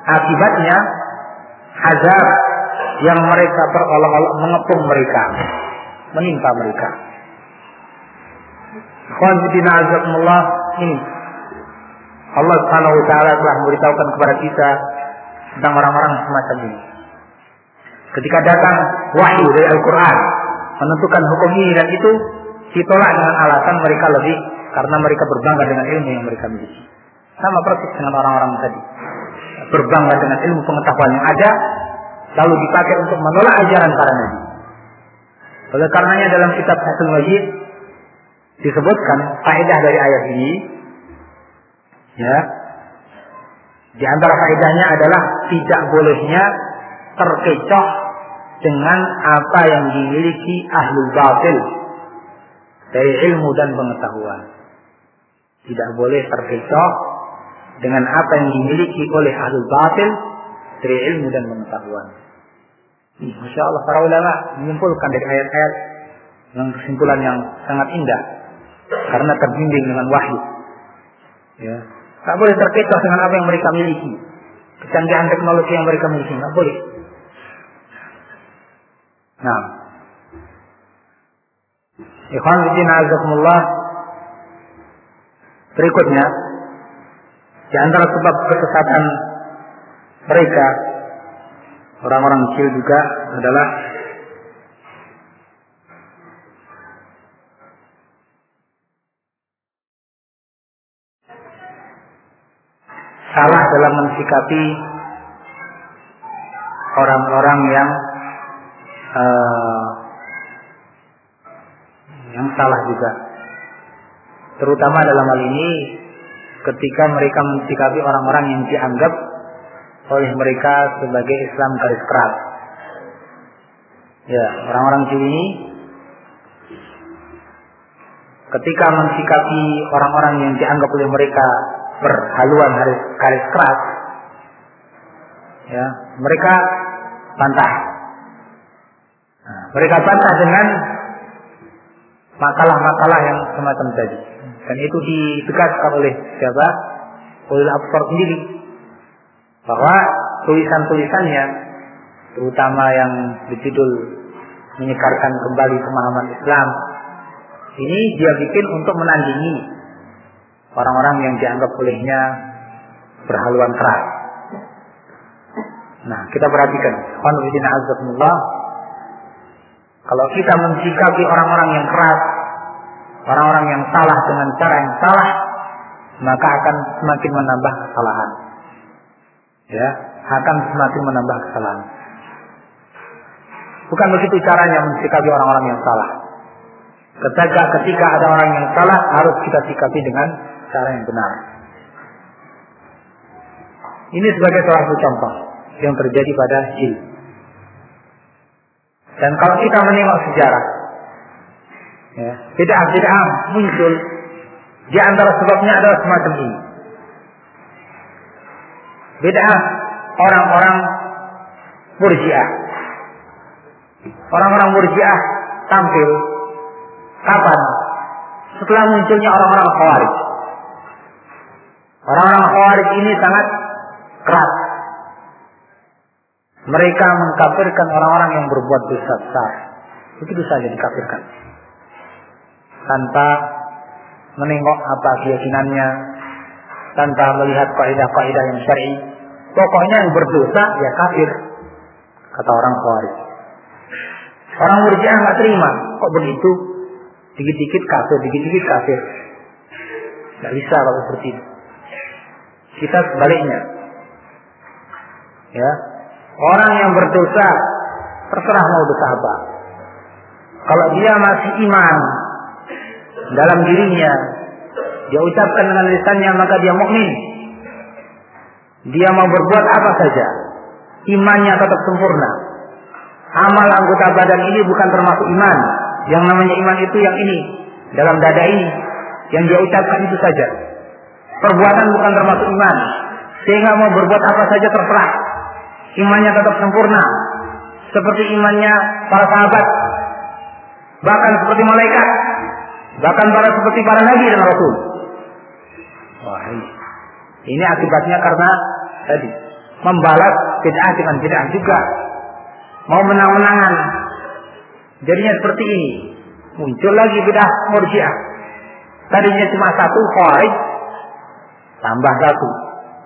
Akibatnya azab yang mereka berolok-olok mengepung mereka, menimpa mereka. Azakumullah ini Allah Subhanahu wa taala telah memberitahukan kepada kita tentang orang-orang semacam ini. Ketika datang wahyu dari Al-Qur'an menentukan hukum ini dan itu ditolak dengan alasan mereka lebih karena mereka berbangga dengan ilmu yang mereka miliki. Sama persis dengan orang-orang tadi. berbangga dengan ilmu pengetahuan yang ada lalu dipakai untuk menolak ajaran para nabi. Oleh karenanya dalam kitab Fathul Majid disebutkan faedah dari ayat ini ya di antara faedahnya adalah tidak bolehnya terkecoh dengan apa yang dimiliki ahlul batil dari ilmu dan pengetahuan. Tidak boleh terkecoh dengan apa yang dimiliki oleh ahlul batil dari ilmu dan pengetahuan. Masya Allah para ulama menyimpulkan dari ayat-ayat dengan kesimpulan yang sangat indah karena terbimbing dengan wahyu. Ya, tak boleh terkecoh dengan apa yang mereka miliki, kecanggihan teknologi yang mereka miliki, nggak boleh. Nah, Ikhwan Bidina Azzaikumullah Berikutnya Di antara sebab kesesatan Mereka Orang-orang kecil juga adalah Salah dalam mensikapi Orang-orang yang uh, yang salah juga. Terutama dalam hal ini ketika mereka mensikapi orang-orang yang dianggap oleh mereka sebagai Islam garis keras. Ya, orang-orang ini ketika mensikapi orang-orang yang dianggap oleh mereka berhaluan garis, keras, ya, mereka bantah. Nah, mereka bantah dengan makalah-makalah yang semacam tadi. Dan itu ditegaskan oleh siapa? Oleh Absar sendiri. Bahwa tulisan-tulisannya, terutama yang berjudul menyekarkan kembali pemahaman Islam, ini dia bikin untuk menandingi orang-orang yang dianggap olehnya berhaluan keras. Nah, kita perhatikan. Kalau kita mensikapi orang-orang yang keras, orang-orang yang salah dengan cara yang salah, maka akan semakin menambah kesalahan. Ya, akan semakin menambah kesalahan. Bukan begitu caranya mensikapi orang-orang yang salah. Ketika ketika ada orang yang salah harus kita sikapi dengan cara yang benar. Ini sebagai salah satu contoh yang terjadi pada jil. Dan kalau kita menengok sejarah, ya, bid'ah-bid'ah muncul di antara sebabnya adalah semacam ini. Bid'ah orang-orang murjiah. Orang-orang murjiah tampil kapan? Setelah munculnya orang-orang khawarij. Orang-orang khawarij ini sangat keras. Mereka mengkafirkan orang-orang yang berbuat dosa besar. Begitu saja dikafirkan tanpa menengok apa keyakinannya, tanpa melihat kaidah-kaidah yang syar'i. Pokoknya yang berdosa ya kafir, kata orang Khawarij. Orang Murji'ah nggak terima, kok begitu? Dikit-dikit kafir, dikit-dikit kafir. Nggak bisa kalau seperti itu. Kita sebaliknya. Ya, orang yang berdosa terserah mau dosa apa. Kalau dia masih iman, dalam dirinya. Dia ucapkan dengan lisannya maka dia mukmin. Dia mau berbuat apa saja. Imannya tetap sempurna. Amal anggota badan ini bukan termasuk iman. Yang namanya iman itu yang ini. Dalam dada ini. Yang dia ucapkan itu saja. Perbuatan bukan termasuk iman. Sehingga mau berbuat apa saja terserah. Imannya tetap sempurna. Seperti imannya para sahabat. Bahkan seperti malaikat Bahkan para seperti para nabi dan rasul. Wah, ini akibatnya karena tadi membalas bid'ah dengan bid'ah juga. Mau menang-menangan. Jadinya seperti ini. Muncul lagi bid'ah murjiah. Tadinya cuma satu khawarij tambah satu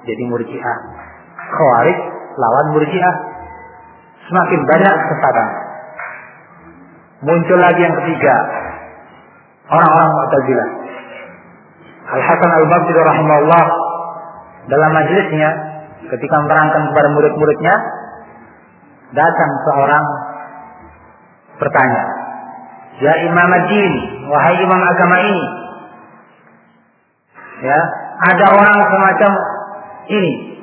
jadi murjiah. Khawarij lawan murjiah. Semakin banyak kesesatan. Muncul lagi yang ketiga, orang-orang Mu'tazilah. Al Hasan Al Basri rahimahullah dalam majelisnya ketika menerangkan kepada murid-muridnya, datang seorang bertanya, Ya Imam Ad-Din, wahai imam agama ini. Ya, ada orang semacam ini.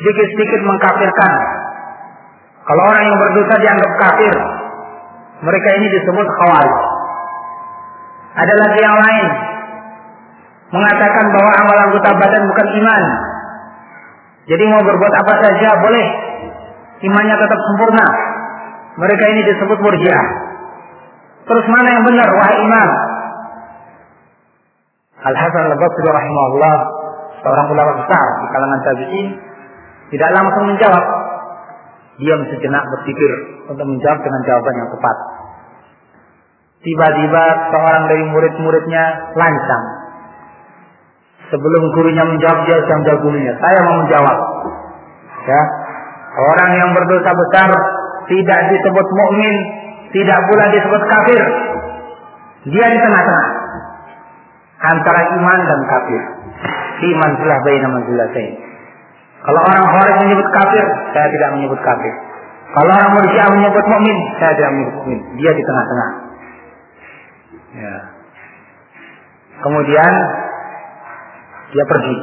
Sedikit-sedikit mengkafirkan. Kalau orang yang berdosa dianggap kafir, mereka ini disebut khawarij. Ada lagi yang lain mengatakan bahwa amal anggota badan bukan iman. Jadi mau berbuat apa saja boleh. Imannya tetap sempurna. Mereka ini disebut murjiah. Terus mana yang benar wahai imam? Al Hasan Al Basri rahimahullah seorang ulama besar di kalangan tabi'in tidak langsung menjawab. Diam sejenak berpikir untuk menjawab dengan jawaban yang tepat. Tiba-tiba seorang dari murid-muridnya lancang. Sebelum gurunya menjawab dia jam gurunya. Saya mau menjawab. Ya, orang yang berdosa besar tidak disebut mukmin, tidak pula disebut kafir. Dia di tengah-tengah antara iman dan kafir. Iman telah baina manzilatain. Kalau orang Khawarij menyebut kafir, saya tidak menyebut kafir. Kalau orang Murji'ah menyebut mukmin, saya tidak menyebut mukmin. Dia di tengah-tengah. Ya. Kemudian dia pergi.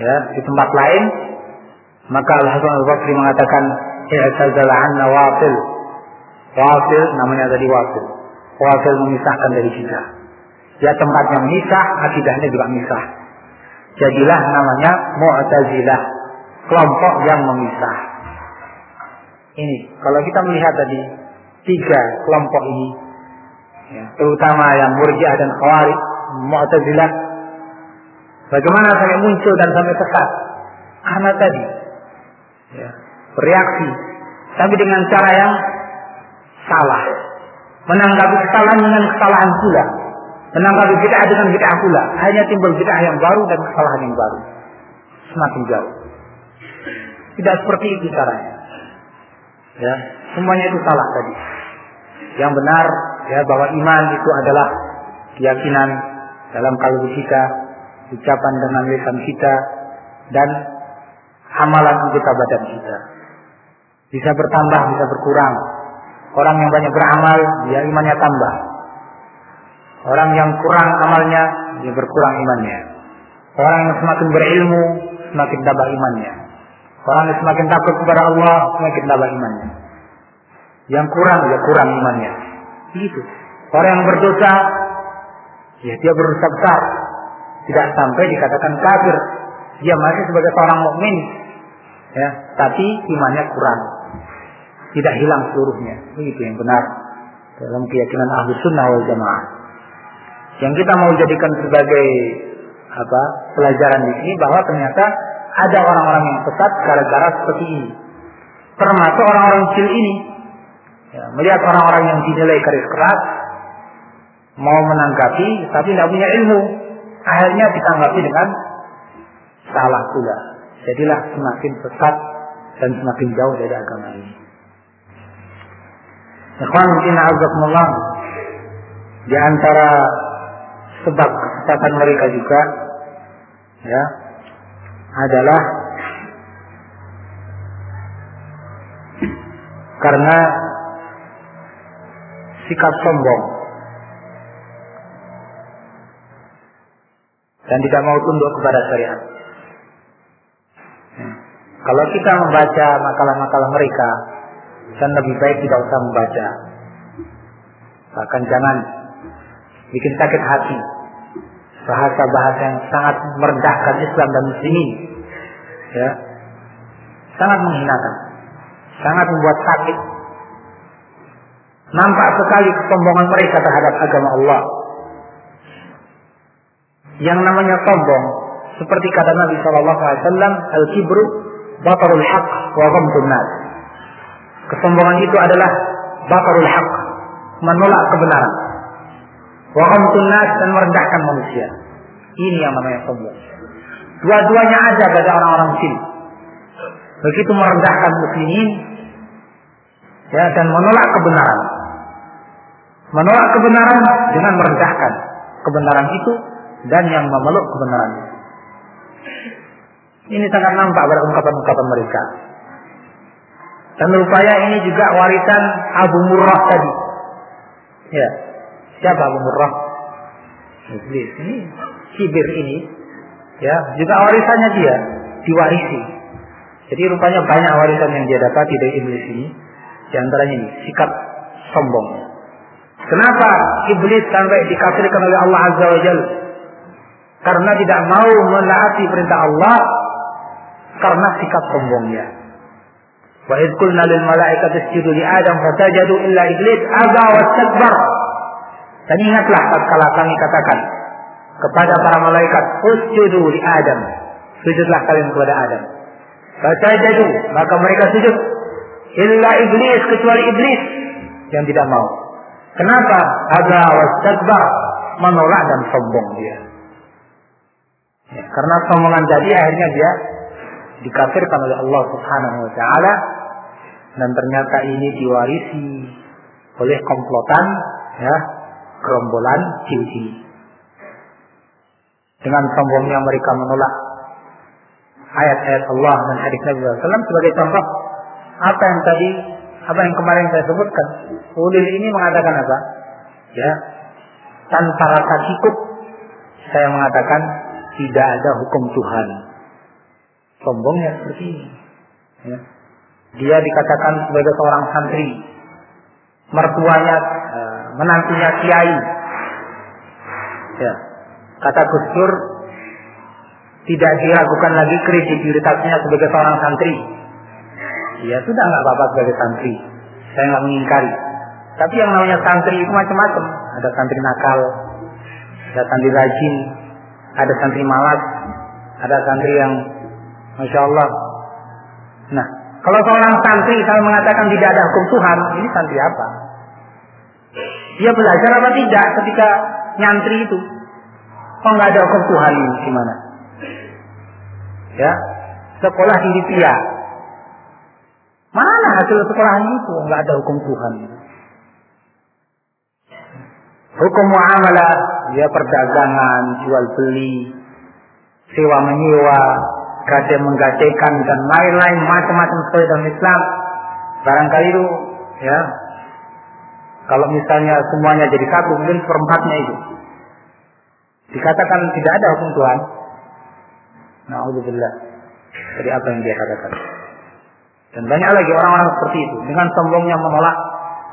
Ya, di tempat lain maka Al Hasan Al Basri mengatakan i'tazala anna wafil. Wafil namanya tadi wafil. Wafil memisahkan dari kita. Ya tempatnya memisah, akidahnya juga memisah. Jadilah namanya Mu'tazilah, kelompok yang memisah. Ini kalau kita melihat tadi tiga kelompok ini, ya, terutama yang Murji'ah dan Khawarij, Mu'tazilah, bagaimana sampai muncul dan sampai sesat? Karena tadi ya, bereaksi, tapi dengan cara yang salah, menanggapi kesalahan dengan kesalahan pula, menanggapi bid'ah dengan bid'ah pula, hanya timbul bid'ah yang baru dan kesalahan yang baru, semakin jauh. Tidak seperti itu caranya. Ya, semuanya itu salah tadi. Yang benar ya bahwa iman itu adalah keyakinan dalam kalbu kita, ucapan dengan lisan kita dan amalan anggota badan kita. Bisa bertambah, bisa berkurang. Orang yang banyak beramal, dia imannya tambah. Orang yang kurang amalnya, dia berkurang imannya. Orang yang semakin berilmu, semakin tambah imannya. Orang yang semakin takut kepada Allah, semakin tambah imannya. Yang kurang, ya kurang imannya. Begitu. Orang yang berdosa, ya dia berdosa besar. Tidak sampai dikatakan kafir. Dia masih sebagai seorang mukmin, ya, tapi imannya kurang. Tidak hilang seluruhnya. Begitu yang benar dalam keyakinan ahli sunnah wal jamaah. Yang kita mau jadikan sebagai apa pelajaran di sini bahwa ternyata ada orang-orang yang sesat gara-gara seperti ini. Termasuk orang-orang kecil ini. Ya, melihat orang-orang yang dinilai keras keras, mau menanggapi tapi tidak punya ilmu, akhirnya ditanggapi dengan salah pula. Jadilah semakin sesat dan semakin jauh dari agama ini. Ikhwan mungkin azakumullah di antara sebab kesesatan mereka juga ya adalah karena sikap sombong dan tidak mau tunduk kepada syariat. Kalau kita membaca makalah-makalah mereka, dan lebih baik tidak usah membaca. Bahkan jangan bikin sakit hati. Bahasa-bahasa yang sangat merendahkan Islam dan muslimin. Ya. Sangat menghinakan. Sangat membuat sakit. Nampak sekali kesombongan mereka terhadap agama Allah. Yang namanya sombong seperti kata Nabi Shallallahu Alaihi Wasallam, al kibru batarul haq wa. Kesombongan itu adalah batarul haq, menolak kebenaran. Wa ghamtun nas dan merendahkan manusia. Ini yang namanya sombong. Dua-duanya ada pada orang-orang sini. Begitu merendahkan muslimin ya dan menolak kebenaran. Menolak kebenaran dengan merendahkan kebenaran itu dan yang memeluk kebenaran itu. Ini sangat nampak pada ungkapan-ungkapan mereka. Dan rupanya ini juga warisan Abu Murrah tadi. Ya. Siapa Abu Murrah? Iblis. Ini Sibir ini. Ya, juga warisannya dia diwarisi. Jadi rupanya banyak warisan yang dia dapati dari iblis ini. Di antaranya ini sikap sombong. Kenapa iblis sampai dikafirkan oleh Allah Azza wa Jalla? Karena tidak mau menaati perintah Allah karena sikap sombongnya. Wa idh qulna lil malaikati isjudu li Adam fasajadu illa iblis aba wastakbar. Dan ingatlah tatkala kami katakan kepada para malaikat, "Usjudu li Adam." Sujudlah kalian kepada Adam. Fasajadu, maka mereka sujud. Illa iblis kecuali iblis yang tidak mau. Kenapa? Aba wastakbar, menolak dan sombong dia. Ya, karena sombongan tadi akhirnya dia dikafirkan oleh Allah Subhanahu wa taala dan ternyata ini diwarisi oleh komplotan ya gerombolan jin-jin. Dengan sombongnya mereka menolak ayat-ayat Allah dan hadis Nabi SAW sebagai contoh apa yang tadi apa yang kemarin saya sebutkan. Ulil ini mengatakan apa? Ya tanpa rasa cukup saya mengatakan tidak ada hukum Tuhan. Sombongnya seperti ini. Ya. dia dikatakan sebagai seorang santri mertuanya uh, menantunya kiai ya kata Gus Dur tidak diragukan lagi kredibilitasnya sebagai seorang santri. Ya sudah nggak apa-apa sebagai santri. Saya nggak mengingkari. Tapi yang namanya santri itu macam-macam. Ada santri nakal, ada santri rajin, ada santri malas, ada santri yang masya Allah. Nah, kalau seorang santri kalau mengatakan tidak ada hukum Tuhan, ini santri apa? Dia belajar apa tidak ketika nyantri itu? Kok nggak ada hukum Tuhan ini gimana? Ya, sekolah di Libya. Mana hasil sekolahnya itu? Nggak ada hukum Tuhan. Hukum muamalah, ya perdagangan, jual beli, sewa menyewa, gade menggadekan dan lain-lain macam-macam sesuai dalam Islam. Barangkali itu, ya, kalau misalnya semuanya jadi satu, mungkin perempatnya itu. Dikatakan tidak ada hukum Tuhan. Na'udzubillah. Jadi apa yang dia katakan. Dan banyak lagi orang-orang seperti itu. Dengan sombongnya menolak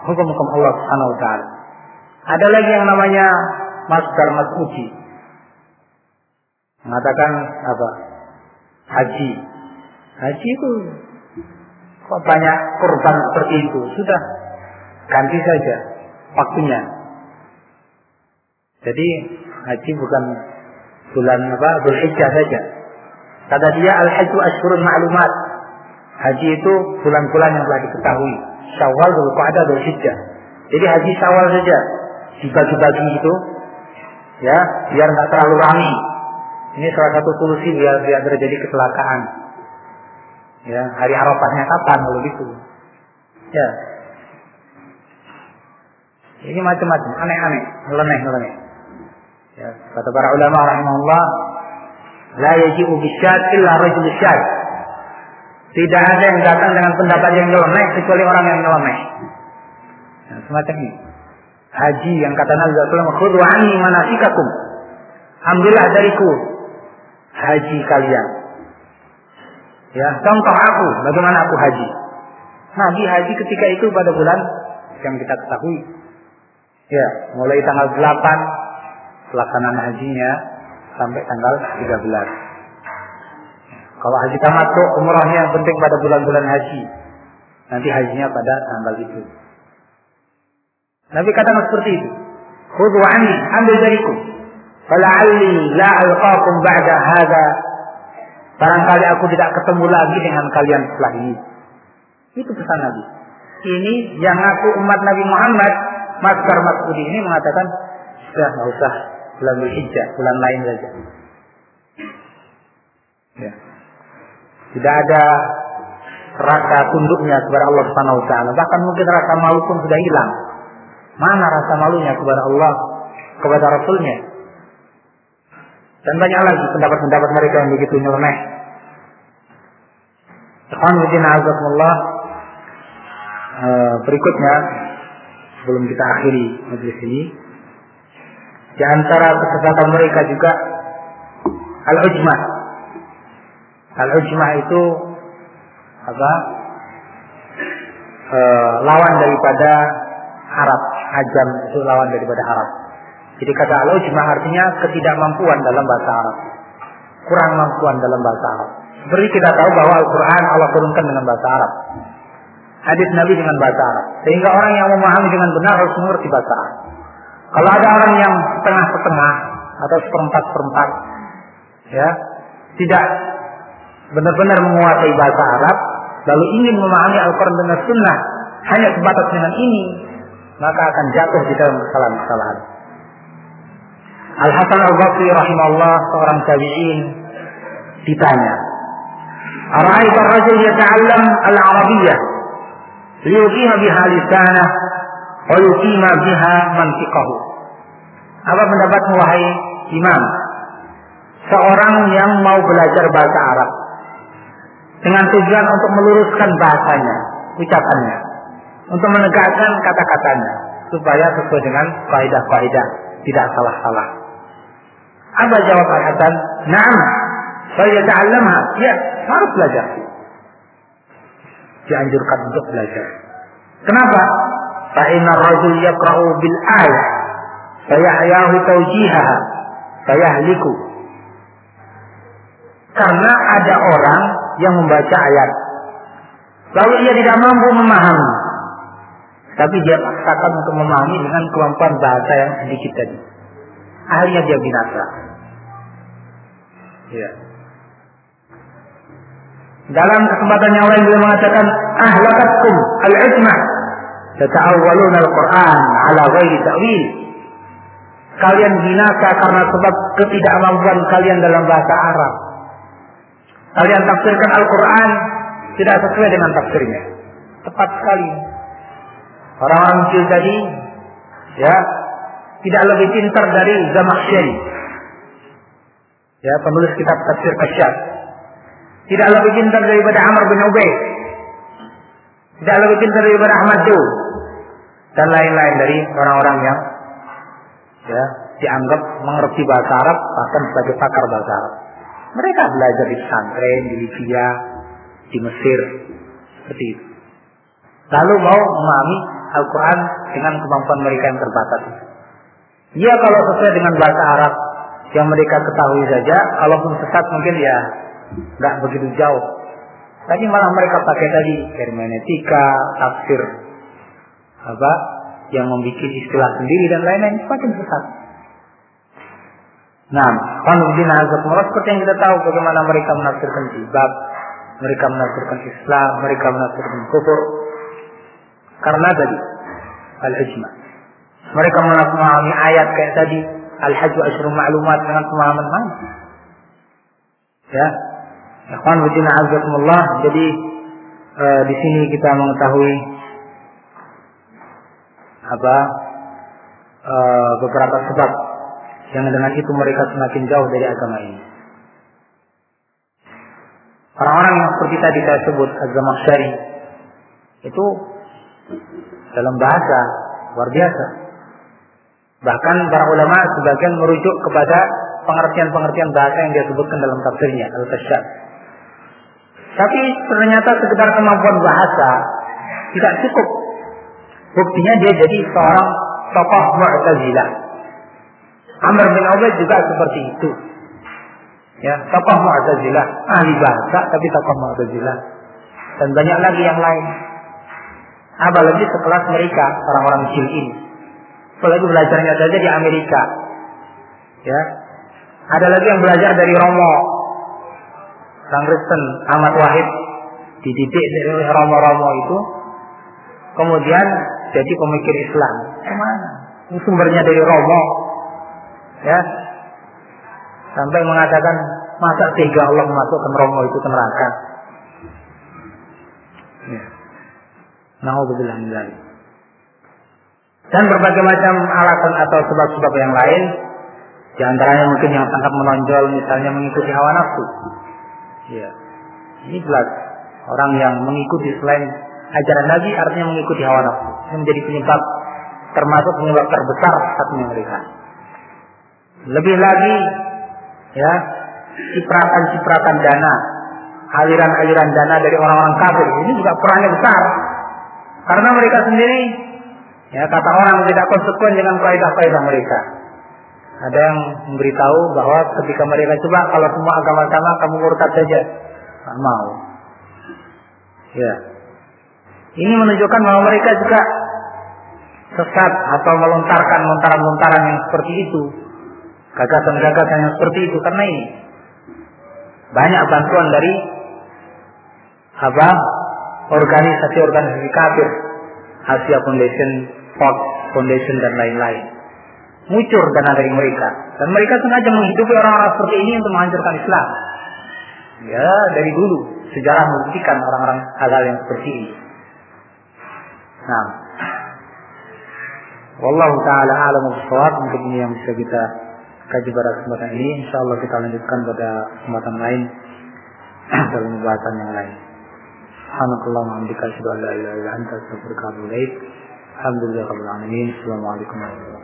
hukum-hukum Allah Subhanahu wa. Ada lagi yang namanya Masdar Mas'udi. Mengatakan apa? Haji. Haji itu kok banyak korban seperti itu. Sudah ganti saja waktunya. Jadi haji bukan bulan apa? Dzulhijjah saja. Kata dia al-hajju ashhurun ma'lumat. Haji itu bulan-bulan yang telah diketahui. Syawal, Dzulqa'dah, Dzulhijjah. Jadi haji Syawal saja dibagi-bagi itu ya, biar nggak terlalu ramai. Ini salah satu solusi biar tidak terjadi kecelakaan. Ya, hari Arafahnya kapan kalau gitu. Ya. Ini macam-macam, aneh-aneh, nyeleneh-nyeleneh. Ya, kata para ulama rahimahullah, la yaji'u bisyad illa rajul syad. Tidak ada yang datang dengan pendapat yang nyeleneh kecuali orang yang nyeleneh. Nah, semacam ini. Haji yang kata Nabi SAW, Khudwa anni manasikakum. Ambillah dariku haji kalian. Ya, contoh aku, bagaimana aku haji. Nabi haji ketika itu pada bulan yang kita ketahui. Ya, mulai tanggal 8 pelaksanaan hajinya sampai tanggal 13. Kalau haji tamattu umrahnya yang penting pada bulan-bulan haji. Nanti hajinya pada tanggal itu. Nabi katakan seperti itu. Khudhu anni, ambil dariku. Fala'alli la alqakum ba'da hadha. Barangkali aku tidak ketemu lagi dengan kalian setelah ini. Itu pesan Nabi. Ini yang aku umat Nabi Muhammad, Maskar Masudi ini mengatakan, sudah nggak usah bulan Dzulhijjah, bulan lain saja. Ya. Tidak ada rasa tunduknya kepada Allah Subhanahu wa taala. Bahkan mungkin rasa malu pun sudah hilang. Mana rasa malunya kepada Allah, kepada Rasulnya? Dan banyak lagi pendapat-pendapat mereka yang begitu nyeleneh. Alhamdulillah berikutnya sebelum kita akhiri majelis ini di antara kesesatan mereka juga al-ujmah. Al-ujmah itu apa? E, lawan daripada Arab. Ajam itu lawan daripada Arab. Jadi kata al-ujmah artinya ketidakmampuan dalam bahasa Arab. Kurang mampuan dalam bahasa Arab. Seperti kita tahu bahwa Al-Quran Allah turunkan dengan bahasa Arab. Hadis Nabi dengan bahasa Arab. Sehingga orang yang memahami dengan benar harus mengerti bahasa Arab. Kalau ada orang yang setengah-setengah atau seperempat-seperempat, ya, tidak benar-benar menguasai bahasa Arab, lalu ingin memahami Al-Quran dengan Sunnah hanya sebatas dengan ini, maka akan jatuh di dalam kesalahan-kesalahan. Al Hasan Al Basri rahimahullah seorang tabi'in ditanya, "Ara'aita ar-rajul yata'allam al-Arabiyyah liyuqiha biha lisanah wa yuqima biha mantiqahu?" Apa pendapatmu wahai imam? Seorang yang mau belajar bahasa Arab dengan tujuan untuk meluruskan bahasanya, ucapannya, untuk menegakkan kata-katanya supaya sesuai dengan kaidah-kaidah, tidak salah-salah. Apa jawab Al-Hasan? Naam, saya ta'allamha. Ya, harus belajar. Dianjurkan untuk belajar. Kenapa? Fa'inna rajul yakra'u bil ayat. Fayahyahu tawjihaha. Fayahliku. Karena ada orang yang membaca ayat. Lalu ia tidak mampu memahami. Tapi dia paksakan untuk memahami dengan kemampuan bahasa yang sedikit tadi. Akhirnya dia binasa. Ya. Dalam kesempatan yang lain beliau mengatakan ahlakatkum al-ijma tata'awwalun al-Qur'an ala ghairi ta'wil. Kalian binasa karena sebab ketidakmampuan kalian dalam bahasa Arab. Kalian tafsirkan Al-Quran tidak sesuai dengan tafsirnya. Tepat sekali. Orang-orang kecil tadi, ya, tidak lebih pintar dari Zamakhsyari. Ya, penulis kitab tafsir Kasyaf. Tidak lebih pintar daripada Amr bin Ubay. Tidak lebih pintar daripada Ahmad Du. Dan lain-lain dari orang-orang yang ya, dianggap mengerti bahasa Arab bahkan sebagai pakar bahasa Arab. Mereka belajar di pesantren, di Libya, di Mesir, seperti itu. Lalu mau memahami Al-Quran dengan kemampuan mereka yang terbatas. Ya kalau sesuai dengan bahasa Arab yang mereka ketahui saja, kalaupun sesat mungkin ya nggak begitu jauh. Tapi malah mereka pakai tadi hermeneutika, tafsir apa yang membuat istilah sendiri dan lain-lain semakin sesat. Nah, Qanudin Azakumullah seperti yang kita tahu bagaimana mereka menafsirkan jibab, mereka menafsirkan Islam, mereka menafsirkan kufur. Karena tadi al-ijma. Mereka memahami ayat kayak tadi al-hajj asyru ma'lumat dengan pemahaman mana? Ya. Ikhwan fillah azakumullah. Jadi e, di sini kita mengetahui apa e, beberapa sebab yang dengan itu mereka semakin jauh dari agama ini. Orang-orang yang seperti tadi saya sebut agama syari itu dalam bahasa luar biasa. Bahkan para ulama sebagian merujuk kepada pengertian-pengertian bahasa yang dia sebutkan dalam tafsirnya Al-Kasyaf. Tapi ternyata sekedar kemampuan bahasa tidak cukup. Buktinya dia jadi seorang tokoh Mu'tazilah Amr bin Ubaid juga seperti itu. Ya, tokoh Mu'tazilah, ahli bahasa tapi tokoh Mu'tazilah. Dan banyak lagi yang lain. Apalagi sekelas mereka, orang-orang kecil ini. Apalagi belajarnya saja di Amerika. Ya. Ada lagi yang belajar dari Romo. Sang Kristen Ahmad Wahid dididik dari Romo-Romo itu. Kemudian jadi pemikir Islam. Ke mana? Ini sumbernya dari Romo ya sampai mengatakan masa tiga Allah memasukkan Romo itu ke neraka ya. Min dan berbagai macam alasan atau sebab-sebab yang lain di antaranya mungkin yang sangat menonjol misalnya mengikuti hawa nafsu ya ini jelas Orang yang mengikuti selain ajaran Nabi artinya mengikuti hawa nafsu. Ini menjadi penyebab termasuk penyebab terbesar hatinya mereka. Lebih lagi ya cipratan-cipratan dana, aliran-aliran dana dari orang-orang kafir ini juga perannya besar. Karena mereka sendiri ya kata orang tidak konsekuen dengan kaidah-kaidah mereka. Ada yang memberitahu bahwa ketika mereka coba kalau semua agama sama kamu murtad saja. Tak mau. Ya. Ini menunjukkan bahwa mereka juga sesat atau melontarkan lontaran-lontaran yang seperti itu. Gagasan-gagasan yang seperti itu karena ini banyak bantuan dari apa organisasi-organisasi kafir Asia Foundation, Fox Foundation dan lain-lain muncul dana dari mereka. Dan mereka sengaja menghidupi orang-orang seperti ini untuk menghancurkan Islam. Ya dari dulu sejarah membuktikan orang-orang hal-hal yang seperti ini. Nah. Wallahu taala alam bisawab mungkin ini yang bisa kita kaji pada kesempatan ini. Insyaallah kita lanjutkan pada kesempatan lain. Dalam pembahasan yang lain. Subhanakallahumma wa warahmatullahi wabarakatuh